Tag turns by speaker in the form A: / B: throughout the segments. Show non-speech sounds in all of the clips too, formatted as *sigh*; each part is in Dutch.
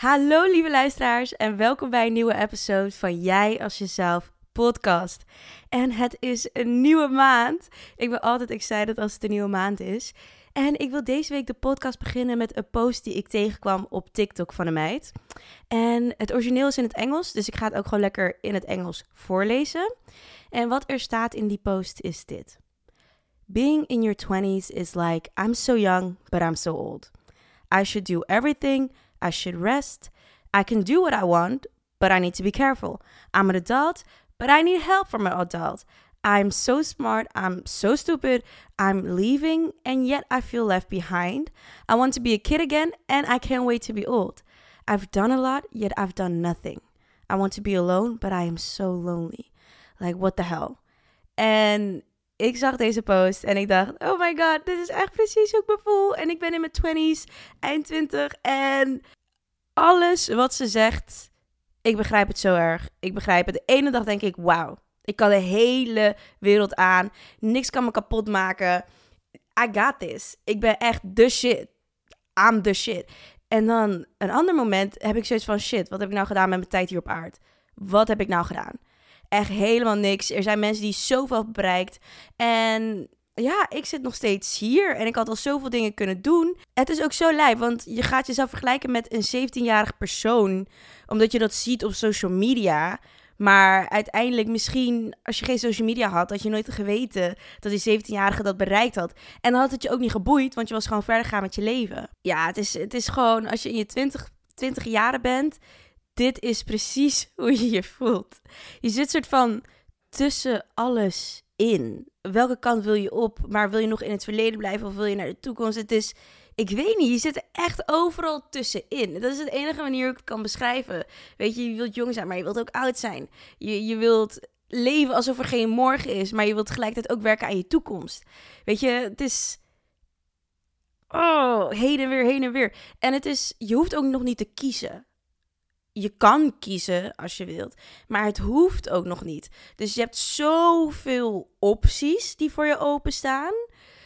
A: Hallo lieve luisteraars en welkom bij een nieuwe episode van Jij als jezelf podcast. En het is een nieuwe maand. Ik ben altijd excited als het een nieuwe maand is. En ik wil deze week de podcast beginnen met een post die ik tegenkwam op TikTok van een meid. En het origineel is in het Engels, dus ik ga het ook gewoon lekker in het Engels voorlezen. En wat er staat in die post is dit. Being in your 20s is like I'm so young, but I'm so old. I should do everything I should rest. I can do what I want, but I need to be careful. I'm an adult, but I need help from an adult. I'm so smart, I'm so stupid, I'm leaving, and yet I feel left behind. I want to be a kid again, and I can't wait to be old. I've done a lot, yet I've done nothing. I want to be alone, but I am so lonely. Like, what the hell? En ik zag deze post en ik dacht, oh my god, dit is echt precies hoe ik me voel. En ik ben in mijn 20s, eind 20 en alles wat ze zegt, ik begrijp het zo erg. Ik begrijp het. De ene dag denk ik, wauw, ik kan de hele wereld aan. Niks kan me kapot maken. I got this. Ik ben echt the shit. I'm the shit. En dan een ander moment heb ik zoiets van, shit, wat heb ik nou gedaan met mijn tijd hier op aard? Wat heb ik nou gedaan? echt helemaal niks. Er zijn mensen die zoveel bereikt. En ja, ik zit nog steeds hier en ik had al zoveel dingen kunnen doen. Het is ook zo lijp, want je gaat jezelf vergelijken met een 17-jarige persoon, omdat je dat ziet op social media. Maar uiteindelijk, misschien als je geen social media had, had je nooit geweten dat die 17-jarige dat bereikt had. En dan had het je ook niet geboeid, want je was gewoon verder gaan met je leven. Ja, het is, het is gewoon als je in je 20, 20 jaren bent, dit is precies *laughs* hoe je je voelt. Je zit soort van tussen alles in. Welke kant wil je op? Maar wil je nog in het verleden blijven of wil je naar de toekomst? Het is, ik weet niet, je zit er echt overal tussenin. Dat is het enige manier hoe ik het kan beschrijven. Weet je, je wilt jong zijn, maar je wilt ook oud zijn. Je, je wilt leven alsof er geen morgen is, maar je wilt tegelijkertijd ook werken aan je toekomst. Weet je, het is. Oh, heen en weer, heen en weer. En het is, je hoeft ook nog niet te kiezen je kan kiezen als je wilt, maar het hoeft ook nog niet. Dus je hebt zoveel opties die voor je openstaan,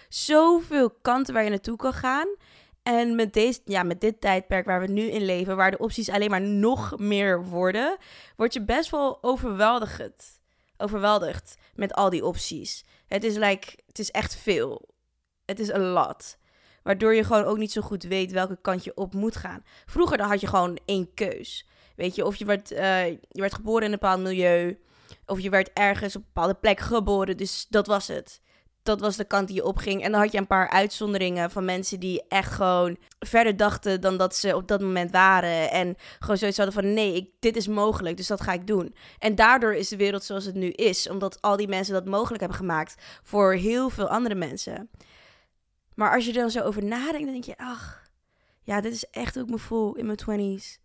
A: zoveel kanten waar je naartoe kan gaan. En met, deze, ja, met dit tijdperk waar we nu in leven, waar de opties alleen maar nog meer worden, word je best wel overweldigd. Overweldigd met al die opties. Het is, like, het is echt veel. Het is een lot. Waardoor je gewoon ook niet zo goed weet welke kant je op moet gaan. Vroeger dan had je gewoon één keus. Weet je, of je werd, uh, je werd geboren in een bepaald milieu. Of je werd ergens op een bepaalde plek geboren. Dus dat was het. Dat was de kant die je opging. En dan had je een paar uitzonderingen van mensen die echt gewoon verder dachten dan dat ze op dat moment waren. En gewoon zoiets hadden van nee, dit is mogelijk, dus dat ga ik doen. En daardoor is de wereld zoals het nu is. Omdat al die mensen dat mogelijk hebben gemaakt voor heel veel andere mensen. Maar als je er dan zo over nadenkt, dan denk je, ach, ja, dit is echt hoe ik me voel in mijn twenties.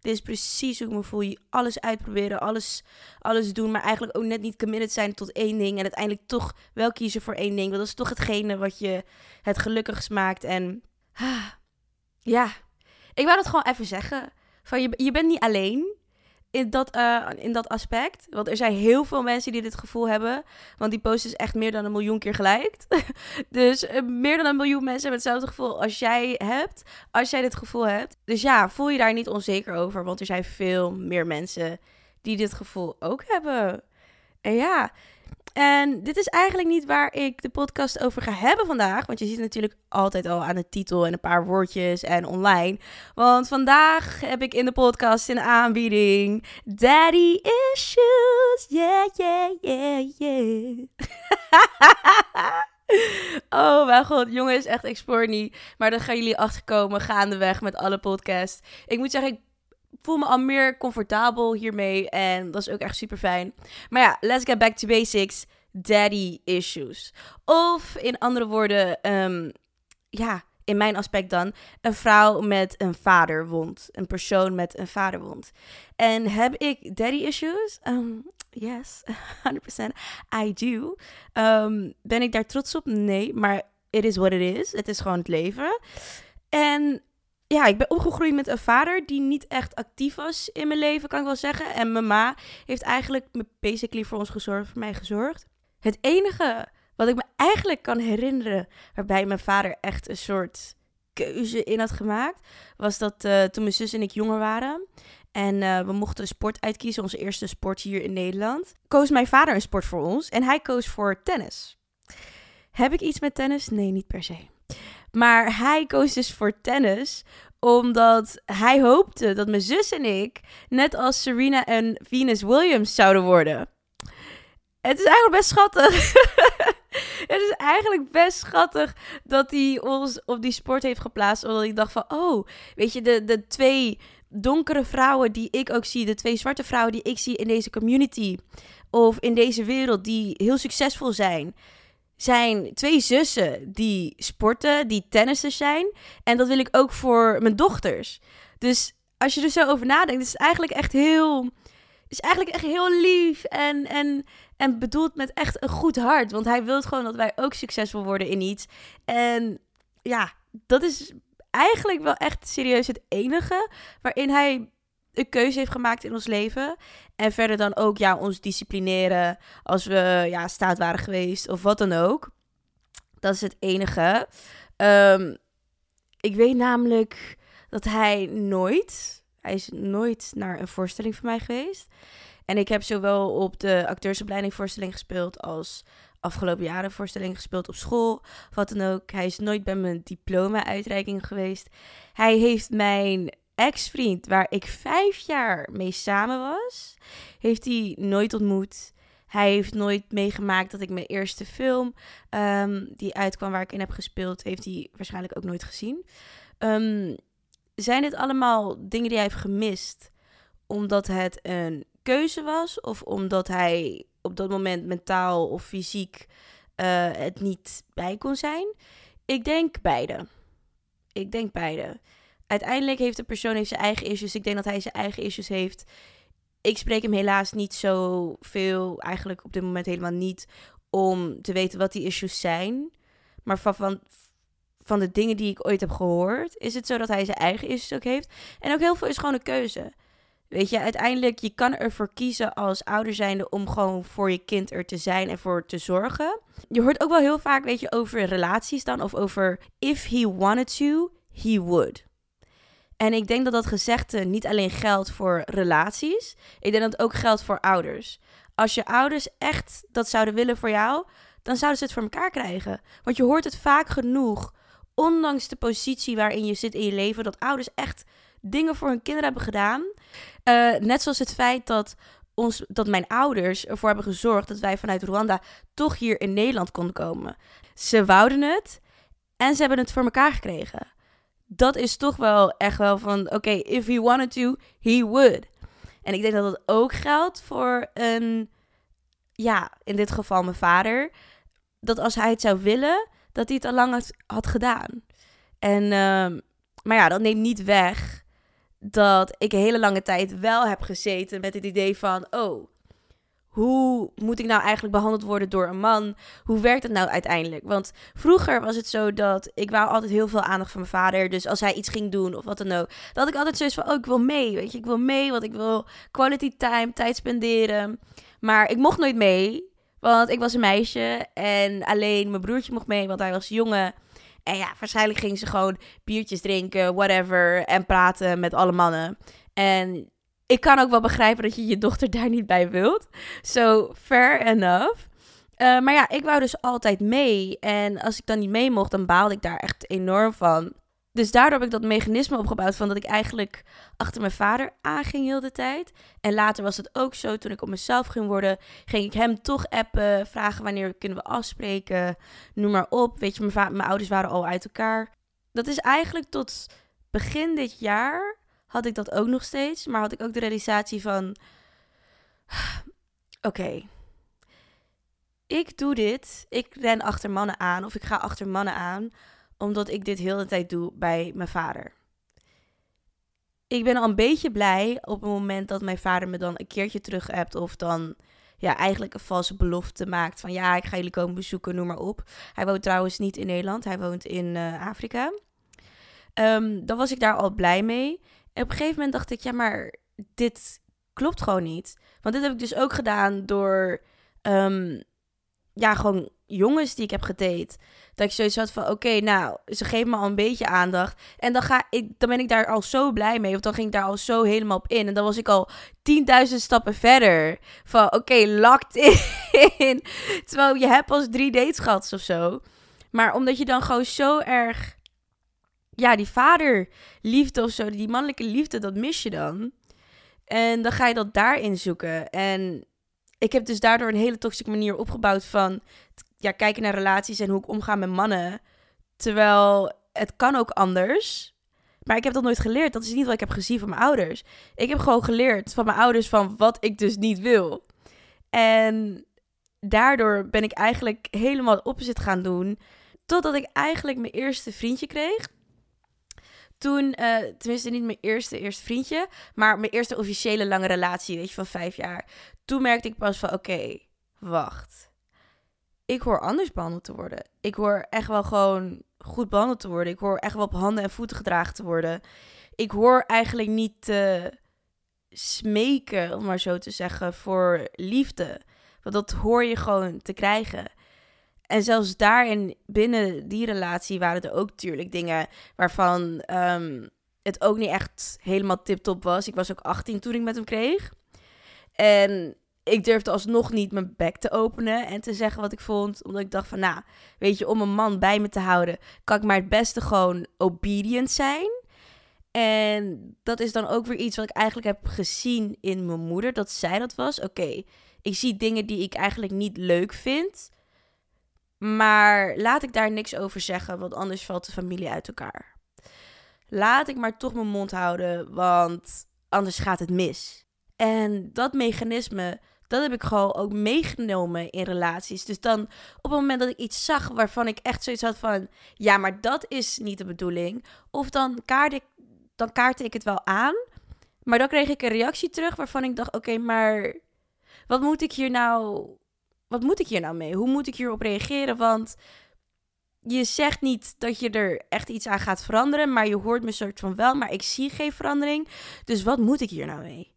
A: Dit is precies hoe ik me voel. Alles uitproberen, alles, alles doen, maar eigenlijk ook net niet committed zijn tot één ding. En uiteindelijk toch wel kiezen voor één ding. Want dat is toch hetgene wat je het gelukkigst maakt. En ah, ja, ik wou dat gewoon even zeggen. Van je, je bent niet alleen in dat, uh, in dat aspect. Want er zijn heel veel mensen die dit gevoel hebben. Want die post is echt meer dan een miljoen keer geliked. *laughs* dus uh, meer dan een miljoen mensen hebben hetzelfde gevoel als jij hebt. Als jij dit gevoel hebt. Dus ja, voel je daar niet onzeker over. Want er zijn veel meer mensen die dit gevoel ook hebben. En ja, en dit is eigenlijk niet waar ik de podcast over ga hebben vandaag. Want je ziet natuurlijk altijd al aan de titel en een paar woordjes en online. Want vandaag heb ik in de podcast de aanbieding Daddy Issues. Yeah, yeah, yeah, yeah. *laughs* oh mijn god, jongens, echt explore niet. Maar dan gaan jullie achterkomen gaandeweg met alle podcasts. Ik moet zeggen, voel me al meer comfortabel hiermee. En dat is ook echt super fijn. Maar ja, let's get back to basics. Daddy issues. Of in andere woorden, um, ja, in mijn aspect dan, een vrouw met een vaderwond. Een persoon met een vaderwond. En heb ik daddy issues? Um, yes, *laughs* 100%. I do. Um, ben ik daar trots op? Nee, maar it is what it is. Het is gewoon het leven. En ja, ik ben opgegroeid met een vader die niet echt actief was in mijn leven, kan ik wel zeggen. En mijn ma heeft eigenlijk basically voor ons gezorgd, voor mij gezorgd. Het enige wat ik me eigenlijk kan herinneren, waarbij mijn vader echt een soort keuze in had gemaakt, was dat uh, toen mijn zus en ik jonger waren. En uh, we mochten een sport uitkiezen, onze eerste sport hier in Nederland. Koos mijn vader een sport voor ons en hij koos voor tennis. Heb ik iets met tennis? Nee, niet per se. Maar hij koos dus voor tennis omdat hij hoopte dat mijn zus en ik net als Serena en Venus Williams zouden worden. Het is eigenlijk best schattig. *laughs* het is eigenlijk best schattig dat hij ons op die sport heeft geplaatst. Omdat ik dacht van, oh, weet je, de, de twee donkere vrouwen die ik ook zie, de twee zwarte vrouwen die ik zie in deze community of in deze wereld die heel succesvol zijn, zijn twee zussen die sporten, die tennissers zijn. En dat wil ik ook voor mijn dochters. Dus als je er zo over nadenkt, is het eigenlijk echt heel. Is eigenlijk echt heel lief en, en, en bedoeld met echt een goed hart. Want hij wil gewoon dat wij ook succesvol worden in iets. En ja, dat is eigenlijk wel echt serieus het enige waarin hij een keuze heeft gemaakt in ons leven. En verder dan ook ja, ons disciplineren als we ja, staat waren geweest of wat dan ook. Dat is het enige. Um, ik weet namelijk dat hij nooit, hij is nooit naar een voorstelling van mij geweest. En ik heb zowel op de acteursopleiding voorstelling gespeeld als afgelopen jaren voorstelling gespeeld op school. Wat dan ook. Hij is nooit bij mijn diploma-uitreiking geweest. Hij heeft mijn ex-vriend, waar ik vijf jaar mee samen was, heeft hij nooit ontmoet. Hij heeft nooit meegemaakt dat ik mijn eerste film, um, die uitkwam waar ik in heb gespeeld, heeft hij waarschijnlijk ook nooit gezien. Um, zijn dit allemaal dingen die hij heeft gemist omdat het een keuze was of omdat hij op dat moment mentaal of fysiek uh, het niet bij kon zijn? Ik denk beide. Ik denk beide uiteindelijk heeft de persoon heeft zijn eigen issues. Ik denk dat hij zijn eigen issues heeft. Ik spreek hem helaas niet zo veel, eigenlijk op dit moment helemaal niet, om te weten wat die issues zijn. Maar van, van, de dingen die ik ooit heb gehoord, is het zo dat hij zijn eigen issues ook heeft. En ook heel veel is gewoon een keuze. Weet je, uiteindelijk, je kan ervoor kiezen als ouder zijnde om gewoon voor je kind er te zijn en voor te zorgen. Je hoort ook wel heel vaak, weet je, over relaties dan, of over if he wanted to, he would. En ik denk dat dat gezegde niet alleen geldt voor relaties. Ik denk dat het ook geldt voor ouders. Als je ouders echt dat zouden willen voor jou, dan zouden ze het voor elkaar krijgen. Want je hoort het vaak genoeg, ondanks de positie waarin je zit in je leven, dat ouders echt dingen voor hun kinderen hebben gedaan. Uh, net zoals het feit dat, ons, dat mijn ouders ervoor hebben gezorgd dat wij vanuit Rwanda toch hier in Nederland konden komen. Ze wouden het en ze hebben het voor elkaar gekregen dat is toch wel echt wel van, oké, if he wanted to, he would. En ik denk dat dat ook geldt voor een, ja, in dit geval mijn vader. Dat als hij het zou willen, dat hij het al lang had, had gedaan. En, uh, maar ja, dat neemt niet weg dat ik een hele lange tijd wel heb gezeten met het idee van, oh, hoe moet ik nou eigenlijk behandeld worden door een man? Hoe werkt het nou uiteindelijk? Want vroeger was het zo dat ik wou altijd heel veel aandacht van mijn vader. Dus als hij iets ging doen of wat dan ook, had ik altijd zoiets van, oh, ik wil mee, weet je. Ik wil mee, want ik wil quality time, tijd spenderen. Maar ik mocht nooit mee, want ik was een meisje en alleen mijn broertje mocht mee, want hij was jongen. En ja, waarschijnlijk gingen ze gewoon biertjes drinken, whatever, en praten met alle mannen. En ik kan ook wel begrijpen dat je je dochter daar niet bij wilt. So, fair enough. Uh, maar ja, ik wou dus altijd mee. En als ik dan niet mee mocht, dan baalde ik daar echt enorm van. Dus daardoor heb ik dat mechanisme opgebouwd van dat ik eigenlijk achter mijn vader aanging heel de tijd. En later was het ook zo, toen ik op mezelf ging worden, ging ik hem toch appen, vragen wanneer kunnen we afspreken, noem maar op. Weet je, mijn, mijn ouders waren al uit elkaar. Dat is eigenlijk tot begin dit jaar had ik dat ook nog steeds. Maar had ik ook de realisatie van: *sighs* oké, ik doe dit. Ik ren achter mannen aan of ik ga achter mannen aan, omdat ik dit heel de tijd doe bij mijn vader. Ik ben al een beetje blij op het moment dat mijn vader me dan een keertje terug hebt of dan ja, eigenlijk een valse belofte maakt van ja, ik ga jullie komen bezoeken, noem maar op. Hij woont trouwens niet in Nederland, hij woont in uh, Afrika. Um, dan was ik daar al blij mee. En op een gegeven moment dacht ik, ja, maar dit klopt gewoon niet. Want dit heb ik dus ook gedaan door, um, ja, gewoon jongens die ik heb gedate. Dat ik zoiets had van, oké, nou, ze geven me al een beetje aandacht. En dan, ga ik, dan ben ik daar al zo blij mee. Of dan ging ik daar al zo helemaal op in. En dan was ik al 10.000 stappen verder. Van, oké, okay, locked in. *laughs* Terwijl je hebt als drie dates gehad of zo. Maar omdat je dan gewoon zo erg... Ja, die vaderliefde of zo, die mannelijke liefde, dat mis je dan. En dan ga je dat daarin zoeken. En ik heb dus daardoor een hele toxische manier opgebouwd van ja, kijken naar relaties en hoe ik omga met mannen. Terwijl het kan ook anders. Maar ik heb dat nooit geleerd. Dat is niet wat ik heb gezien van mijn ouders. Ik heb gewoon geleerd van mijn ouders van wat ik dus niet wil. En daardoor ben ik eigenlijk helemaal het opposite gaan doen. Totdat ik eigenlijk mijn eerste vriendje kreeg. Toen, uh, tenminste niet mijn eerste, eerste vriendje, maar mijn eerste officiële lange relatie, weet je, van vijf jaar. Toen merkte ik pas van, oké, wacht. Ik hoor anders behandeld te worden. Ik hoor echt wel gewoon goed behandeld te worden. Ik hoor echt wel op handen en voeten gedragen te worden. Ik hoor eigenlijk niet te smeken, om maar zo te zeggen, voor liefde. Want dat hoor je gewoon te krijgen. En zelfs daarin, binnen die relatie, waren er ook natuurlijk dingen waarvan um, het ook niet echt helemaal tip-top was. Ik was ook 18 toen ik met hem kreeg. En ik durfde alsnog niet mijn bek te openen en te zeggen wat ik vond. Omdat ik dacht van, nou, weet je, om een man bij me te houden, kan ik maar het beste gewoon obedient zijn. En dat is dan ook weer iets wat ik eigenlijk heb gezien in mijn moeder, dat zij dat was. Oké, ik zie dingen die ik eigenlijk niet leuk vind. Maar laat ik daar niks over zeggen, want anders valt de familie uit elkaar. Laat ik maar toch mijn mond houden, want anders gaat het mis. En dat mechanisme, dat heb ik gewoon ook meegenomen in relaties. Dus dan op het moment dat ik iets zag waarvan ik echt zoiets had van... Ja, maar dat is niet de bedoeling. Of dan kaart ik, dan kaartte ik het wel aan. Maar dan kreeg ik een reactie terug waarvan ik dacht... Oké, maar wat moet ik hier nou wat moet ik hier nou mee? Hoe moet ik hierop reageren? Want je zegt niet dat je er echt iets aan gaat veranderen, maar je hoort me soort van wel, maar ik zie geen verandering. Dus wat moet ik hier nou mee?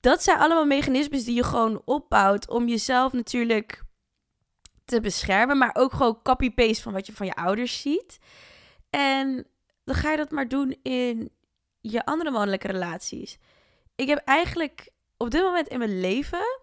A: Dat zijn allemaal mechanismes die je gewoon opbouwt om jezelf natuurlijk te beschermen, maar ook gewoon copy-paste van wat je van je ouders ziet. En dan ga je dat maar doen in je andere mannelijke relaties. Ik heb eigenlijk op dit moment in mijn leven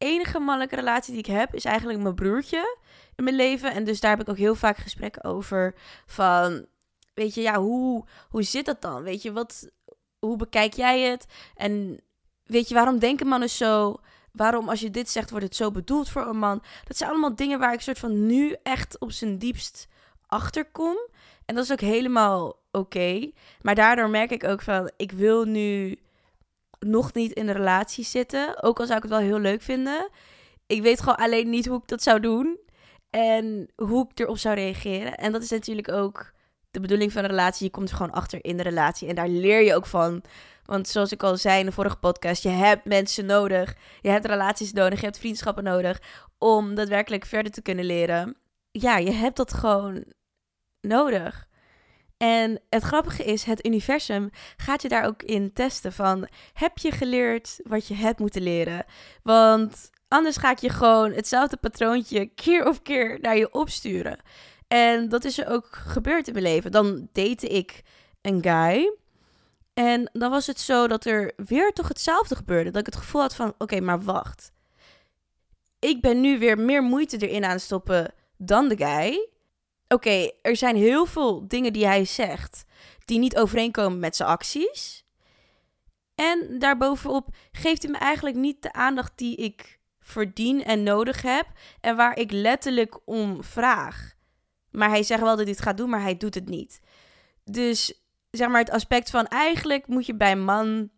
A: enige mannelijke relatie die ik heb is eigenlijk mijn broertje in mijn leven. En dus daar heb ik ook heel vaak gesprekken over. Van, weet je, ja, hoe, hoe zit dat dan? Weet je, wat, hoe bekijk jij het? En weet je, waarom denken mannen zo? Waarom als je dit zegt, wordt het zo bedoeld voor een man? Dat zijn allemaal dingen waar ik soort van nu echt op zijn diepst achter kom. En dat is ook helemaal oké. Maar daardoor merk ik ook van, ik wil nu nog niet in een relatie zitten. Ook al zou ik het wel heel leuk vinden. Ik weet gewoon alleen niet hoe ik dat zou doen. En hoe ik erop zou reageren. En dat is natuurlijk ook de bedoeling van een relatie. Je komt er gewoon achter in de relatie. En daar leer je ook van. Want zoals ik al zei in de vorige podcast, je hebt mensen nodig. Je hebt relaties nodig, je hebt vriendschappen nodig. Om daadwerkelijk verder te kunnen leren. Ja, je hebt dat gewoon nodig. En het grappige is, het universum gaat je daar ook in testen van, heb je geleerd wat je hebt moeten leren? Want anders ga ik je gewoon hetzelfde patroontje keer op keer naar je opsturen. En dat is er ook gebeurd in mijn leven. Dan date ik een guy. En dan was het zo dat er weer toch hetzelfde gebeurde. Dat ik het gevoel had van, oké, maar wacht. Ik ben nu weer meer moeite erin aan het stoppen dan de guy oké, er zijn heel veel dingen die hij zegt die niet overeenkomen met zijn acties. En daarbovenop geeft hij me eigenlijk niet de aandacht die ik verdien en nodig heb en waar ik letterlijk om vraag. Maar hij zegt wel dat hij het gaat doen, maar hij doet het niet. Dus zeg maar het aspect van eigenlijk moet je bij man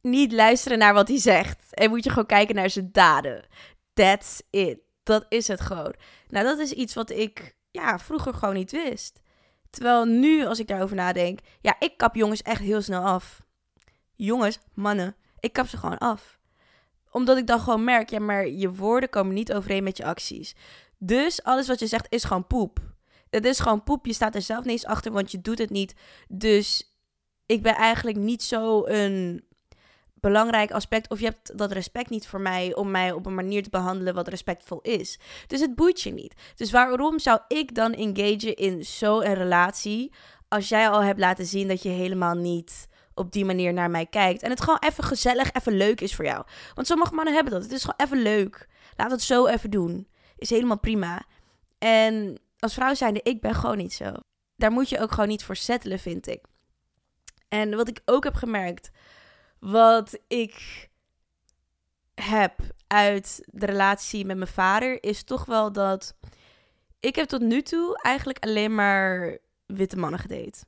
A: niet luisteren naar wat hij zegt. En moet je gewoon kijken naar zijn daden. That's it. Dat is het gewoon. Nou, dat is iets wat ik ja, vroeger gewoon niet wist. Terwijl nu, als ik daarover nadenk, ja, ik kap jongens echt heel snel af. Jongens, mannen, ik kap ze gewoon af. Omdat ik dan gewoon merk, ja, maar je woorden komen niet overeen met je acties. Dus alles wat je zegt is gewoon poep. Het is gewoon poep. Je staat er zelf niet eens achter, want je doet het niet. Dus ik ben eigenlijk niet zo een belangrijk aspect. Of je hebt dat respect niet voor mij om mij op een manier te behandelen wat respectvol is. Dus het boeit je niet. Dus waarom zou ik dan engagen in zo'n relatie als jij al hebt laten zien dat je helemaal niet op die manier naar mij kijkt. En het gewoon even gezellig, even leuk is voor jou. Want sommige mannen hebben dat. Het is gewoon even leuk. Laat het zo even doen. Is helemaal prima. En als vrouw zijnde, ik ben gewoon niet zo. Daar moet je ook gewoon niet voor settelen, vind ik. En wat ik ook heb gemerkt, wat ik heb uit de relatie met mijn vader, is toch wel dat ik heb tot nu toe eigenlijk alleen maar witte mannen gedate.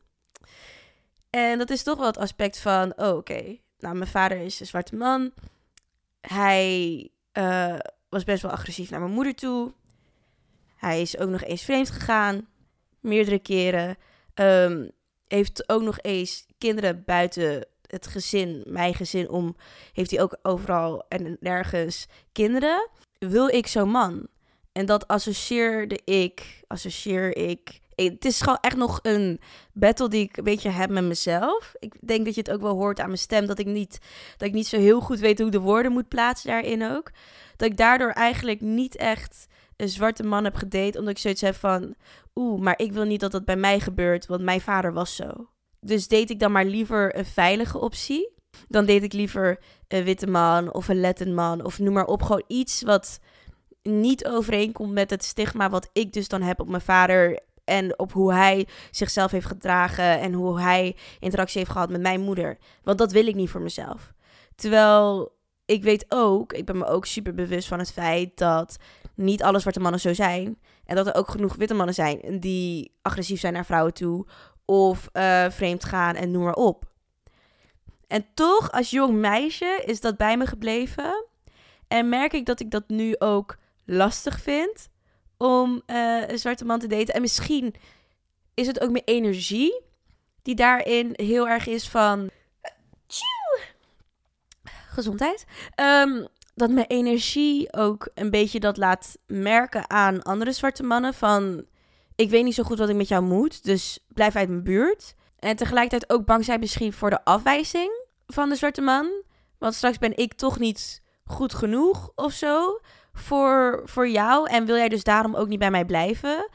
A: En dat is toch wel het aspect van, oh oké, nou mijn vader is een zwarte man. Hij uh, was best wel agressief naar mijn moeder toe. Hij is ook nog eens vreemd gegaan, meerdere keren. Um, heeft ook nog eens kinderen buiten het gezin, mijn gezin om, heeft hij ook overal en nergens kinderen. Wil ik zo'n man? En dat associeerde ik, associeer ik. Het is gewoon echt nog een battle die ik een beetje heb met mezelf. Ik denk dat je het ook wel hoort aan mijn stem, dat ik niet, dat ik niet zo heel goed weet hoe de woorden moet plaatsen daarin ook. Dat ik daardoor eigenlijk niet echt een zwarte man heb gedate, omdat ik zoiets heb van, oeh, maar ik wil niet dat dat bij mij gebeurt, want mijn vader was zo. Dus deed ik dan maar liever een veilige optie. Dan deed ik liever een witte man of een Latin man of noem maar op. Gewoon iets wat niet overeenkomt met het stigma wat ik dus dan heb op mijn vader. En op hoe hij zichzelf heeft gedragen en hoe hij interactie heeft gehad met mijn moeder. Want dat wil ik niet voor mezelf. Terwijl ik weet ook, ik ben me ook super bewust van het feit dat niet alle zwarte mannen zo zijn. En dat er ook genoeg witte mannen zijn die agressief zijn naar vrouwen toe of uh, vreemd gaan en noem maar op. En toch, als jong meisje, is dat bij me gebleven. En merk ik dat ik dat nu ook lastig vind om uh, een zwarte man te daten. En misschien is het ook mijn energie die daarin heel erg is van. Gezondheid. Um, dat mijn energie ook een beetje dat laat merken aan andere zwarte mannen. Van ik weet niet zo goed wat ik met jou moet, dus blijf uit mijn buurt. En tegelijkertijd ook bang zijn misschien voor de afwijzing van de zwarte man. Want straks ben ik toch niet goed genoeg of zo voor, voor jou. En wil jij dus daarom ook niet bij mij blijven?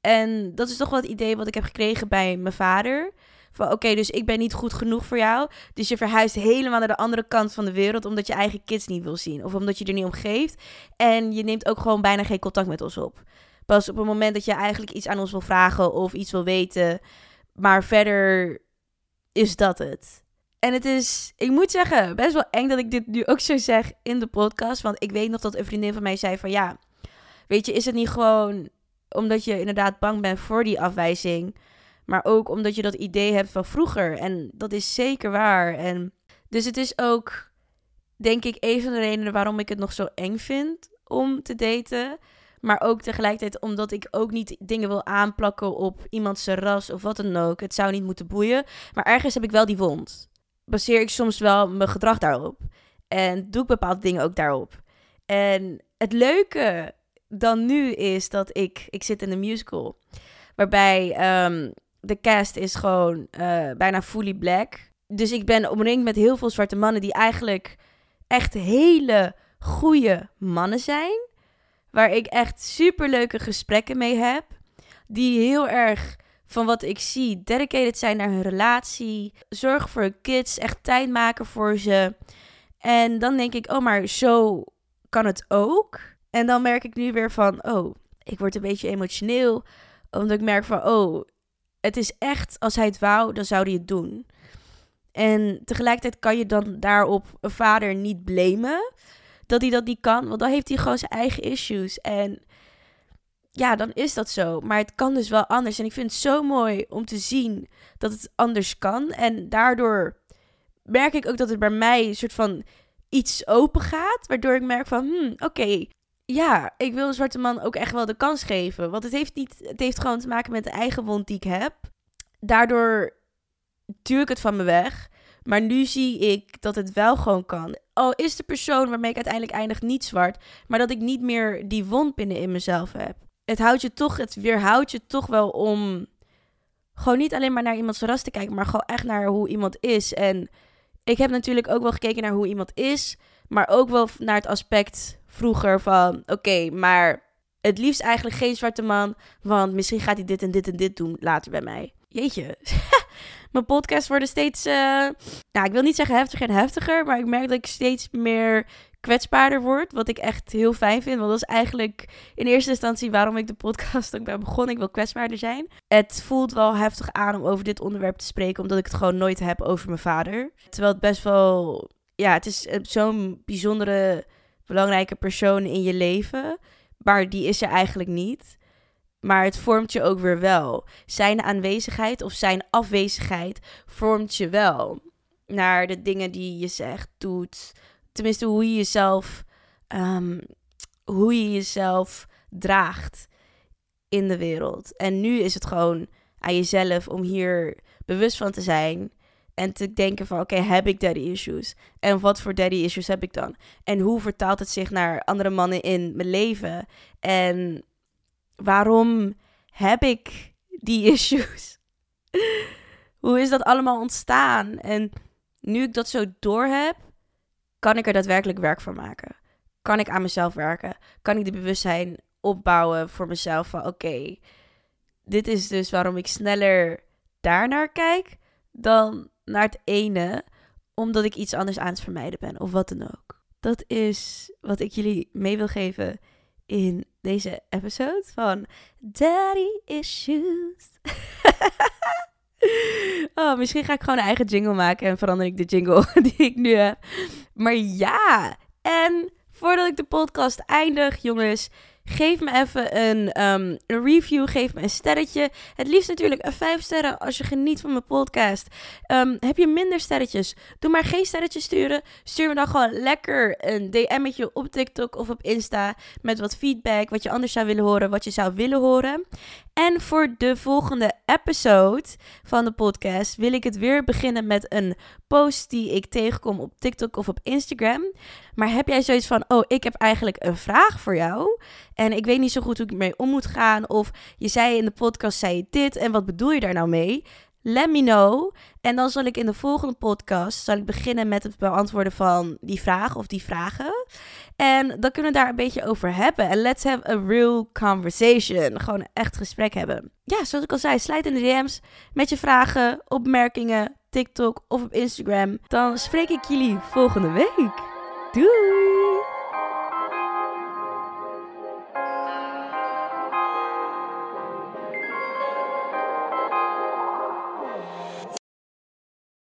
A: En dat is toch wel het idee wat ik heb gekregen bij mijn vader. Van oké, dus ik ben niet goed genoeg voor jou. Dus je verhuist helemaal naar de andere kant van de wereld. Omdat je eigen kids niet wil zien. Of omdat je er niet om geeft. En je neemt ook gewoon bijna geen contact met ons op. Pas op het moment dat je eigenlijk iets aan ons wil vragen of iets wil weten. Maar verder is dat het. En het is, ik moet zeggen, best wel eng dat ik dit nu ook zo zeg in de podcast. Want ik weet nog dat een vriendin van mij zei van ja, weet je, is het niet gewoon omdat je inderdaad bang bent voor die afwijzing. Maar ook omdat je dat idee hebt van vroeger. En dat is zeker waar. En dus het is ook, denk ik, een van de redenen waarom ik het nog zo eng vind om te daten. Maar ook tegelijkertijd omdat ik ook niet dingen wil aanplakken op iemands ras of wat dan ook. Het zou niet moeten boeien. Maar ergens heb ik wel die wond. Baseer ik soms wel mijn gedrag daarop. En doe ik bepaalde dingen ook daarop. En het leuke dan nu is dat ik... Ik zit in een musical. Waarbij um, de cast is gewoon uh, bijna fully black. Dus ik ben omringd met heel veel zwarte mannen die eigenlijk echt hele goede mannen zijn. Waar ik echt super leuke gesprekken mee heb. Die heel erg van wat ik zie dedicated zijn naar hun relatie. Zorg voor hun kids. Echt tijd maken voor ze. En dan denk ik, oh, maar zo kan het ook. En dan merk ik nu weer van, oh, ik word een beetje emotioneel. Omdat ik merk van, oh, het is echt, als hij het wou, dan zou hij het doen. En tegelijkertijd kan je dan daarop een vader niet blamen dat hij dat niet kan. Want dan heeft hij gewoon zijn eigen issues. En ja, dan is dat zo. Maar het kan dus wel anders. En ik vind het zo mooi om te zien dat het anders kan. En daardoor merk ik ook dat het bij mij een soort van iets open gaat. Waardoor ik merk van, hmm, oké, ja, ik wil de zwarte man ook echt wel de kans geven. Want het heeft, niet, het heeft gewoon te maken met de eigen wond die ik heb. Daardoor duw ik het van me weg. Maar nu zie ik dat het wel gewoon kan. Al is de persoon waarmee ik uiteindelijk eindig niet zwart, maar dat ik niet meer die wond binnen in mezelf heb. Het houdt je toch, het weerhoudt je toch wel om gewoon niet alleen maar naar iemands ras te kijken, maar gewoon echt naar hoe iemand is. En ik heb natuurlijk ook wel gekeken naar hoe iemand is, maar ook wel naar het aspect vroeger van, oké, maar het liefst eigenlijk geen zwarte man, want misschien gaat hij dit en dit en dit doen later bij mij. Jeetje. *laughs* Mijn podcasts worden steeds, uh, nou, ik wil niet zeggen heftiger en heftiger, maar ik merk dat ik steeds meer kwetsbaarder word. Wat ik echt heel fijn vind. Want dat is eigenlijk in eerste instantie waarom ik de podcast ook ben begonnen. Ik wil kwetsbaarder zijn. Het voelt wel heftig aan om over dit onderwerp te spreken. Omdat ik het gewoon nooit heb over mijn vader. Terwijl het best wel. Ja, het is zo'n bijzondere, belangrijke persoon in je leven. Maar die is er eigenlijk niet. Maar het vormt je ook weer wel. Zijn aanwezigheid of zijn afwezigheid vormt je wel. Naar de dingen die je zegt, doet, tenminste hoe je jezelf, um, hoe je jezelf draagt in de wereld. En nu is het gewoon aan jezelf om hier bewust van te zijn. En te denken van, oké, heb ik daddy issues? En wat voor daddy issues heb ik dan? En hoe vertaalt het zich naar andere mannen in mijn leven? En waarom heb ik die issues? *laughs* hoe is dat allemaal ontstaan? En nu ik dat zo door heb, kan ik er daadwerkelijk werk van maken? Kan ik aan mezelf werken? Kan ik de bewustzijn opbouwen voor mezelf van oké, dit is dus waarom ik sneller daarnaar kijk dan naar het ene, omdat ik iets anders aan het vermijden ben of wat dan ook. Dat is wat ik jullie mee wil geven in deze episode van Daddy Issues. *laughs* Oh, misschien ga ik gewoon een eigen jingle maken en verander ik de jingle *laughs* die ik nu heb. Maar ja, en voordat ik de podcast eindig, jongens, Geef me even een, um, een, review. Geef me een sterretje. Het liefst natuurlijk een vijf sterren als je geniet van mijn podcast. Um, heb je minder sterretjes? Doe maar geen sterretjes sturen. Stuur me dan gewoon lekker een DM'tje op TikTok of op Insta. Met wat feedback. Wat je anders zou willen horen. Wat je zou willen horen. En voor de volgende episode van de podcast wil ik het weer beginnen met een post die ik tegenkom op TikTok of op Instagram. Maar heb jij zoiets van: oh, ik heb eigenlijk een vraag voor jou. En ik weet niet zo goed hoe ik mee om moet gaan. Of je zei in de podcast, zei je dit. En wat bedoel je daar nou mee? Let me know. En dan zal ik in de volgende podcast zal ik beginnen met het beantwoorden van die vraag of die vragen. En dan kunnen we daar een beetje over hebben. En let's have a real conversation. Gewoon een echt gesprek hebben. Ja, zoals ik al zei, slijt in de DM's met je vragen, opmerkingen, TikTok of op Instagram. Dan spreek ik jullie volgende week. Doei!